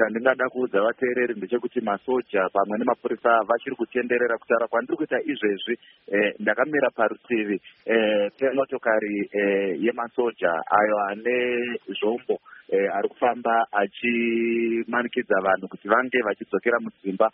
chandingada kuudza vateereri ndechekuti masoja pamwe nemapurisa vachiri kutenderera kutaura kwandiri kuita izvezvi eh, ndakamira parutivi eh, pemotokari eh, yemasoja ayo ane zvombo ari kufamba achimanikidza vanhu kuti vange vachidzokera mudzimba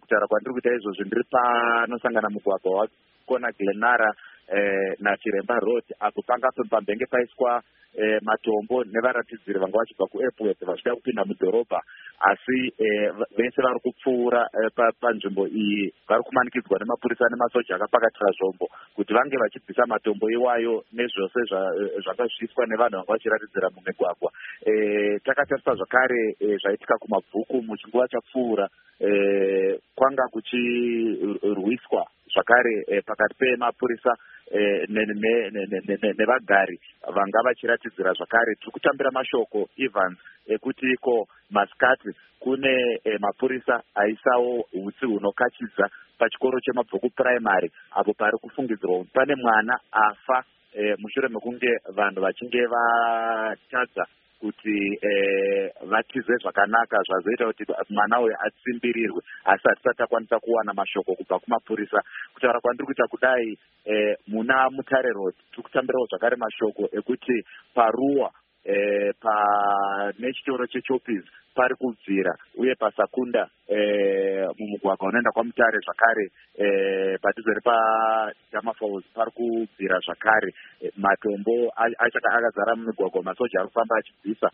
kutaura kwandiri kuita izvozvi. Ndiri panosangana mugwagwa wakona glenara eh, nachiremba road apo panga pambenge paiswa eh, matombo nevaratidziri vanga vachibva kuairport vachida kupinda mudhorobha. Asi eh, vese vari kupfuura eh, panzvimbo iyi vari kumanikidzwa nemapurisa nemasoja akapakatira zvombo kuti vange vachibvisa matombo iwayo nezvose zvanga zvichiiswa nevanhu vanga vachiratidzira mumigwagwa. Eh, takatarisa zvakare eh, zvaitika kumabvuku muchinguva chapfuura eh, kwanga kuchirwiswa zvakare eh, pakati pemapurisa eh, nevagari vanga vachiratidzira zvakare. Tiri kutambira mashoko evans ekuti iko masikati kune eh, mapurisa aisawo utsi hunokachidza pachikoro chemabvuku puraimary apo pari kufungidzirwa kuti pane mwana afa mushure mekunge vanhu vachinge vatadza kuti eh, vatize zvakanaka zvazoita kuti mwana uyu atsimbirirwe asi hatisati akwanisa kuwana mashoko kubva kumapurisa. Kutaura kwandiri kuita kudai eh, muna mutare road tiri kutambirawo zvakare mashoko ekuti paruwa eh, pane chitoro chechopis pari kubvira uye pasakunda eh, mumugwagwa unoenda kwamutare zvakare eh, padhuze nepajamafals pari kubvira zvakare. Eh, matombo akazara mumigwagwa masoja ari kufamba achibvisa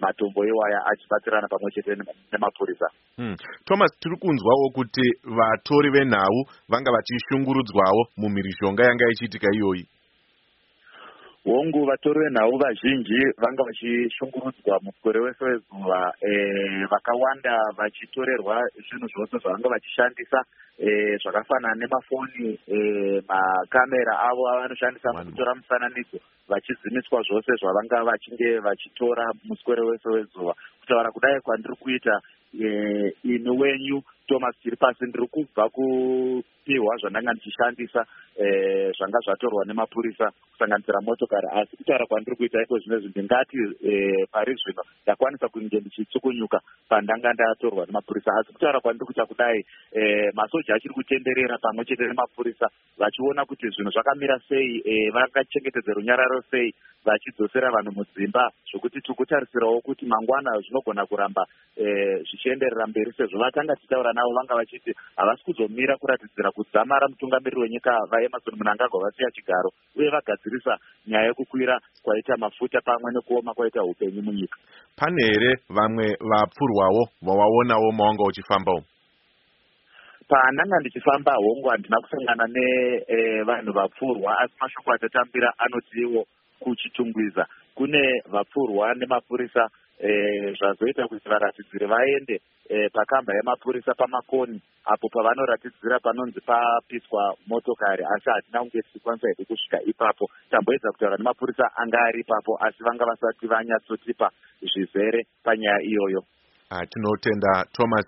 matombo iwaya achibatsirana pamwe chete nemapurisa. Hmm. thomas tiri kunzwawo kuti vatori venhau vanga vachishungurudzwawo mumhirishonga yanga ichiitika iyoyi hongu vatori venhau vazhinji vanga vachishungurudzwa mukore wese wezuva e, vakawanda vachitorerwa zvinhu zvose zvavanga vachishandisa e, zvakafanana nemafoni e, makamera avo avanoshandisa mukutora mufananidzo vachizimiswa zvose zvavanga vachinge vachitora muswere wese wezuva kutaura kudai kwandiri kuita e, ini wenyu thomas tiri pasi ndiri kubva kupiwa zvandanga ndichishandisa eh, zvanga zvatorwa nemapurisa kusanganisira motokari. Asi kutaura kwandiri kuita iko zvino zvi ndingati eh, pari zvino ndakwanisa kunge ndichitsukunyuka pandanga ndatorwa nemapurisa. Asi kutaura kwandiri kuita kudai eh, masoja achiri kutenderera pamwe chete nemapurisa vachiona kuti zvinhu zvakamira sei vangachengetedze runyararo sei vachidzosera vanhu mudzimba zvokuti tiri kutarisirawo kuti mangwana zvinogona kuramba zvichienderera mberi sezvo vatanga tichitaura navo vanga vachiti havasi kuzomira kuratidzira kudzamara mutungamiriri wenyika vaemarson munangagwa vasiya chigaro uye vagadzirisa nyaya yekukwira kwaita mafuta pamwe nekuoma kwaita upenyu munyika. Pane here vamwe vapfurwawo vawaonawo mawanga uchifambawo pandanga ndichifamba hongu handina kusangana nevanhu e, vapfurwa asi mashoko atatambira anotiwo kuchitungwiza. Kune vapfurwa nemapurisa Eh, zvazoita kuti varatidziri vaende eh, pakamba yemapurisa pamakoni apo pavanoratidzira panonzi papiswa motokari. Asi hatina kunge tichikwanisa hedu kusvika ipapo. Tamboedza kutaura nemapurisa anga ari ipapo asi vanga vasati vanyatsotipa zvizere panyaya iyoyo. Ah, tinotenda thomas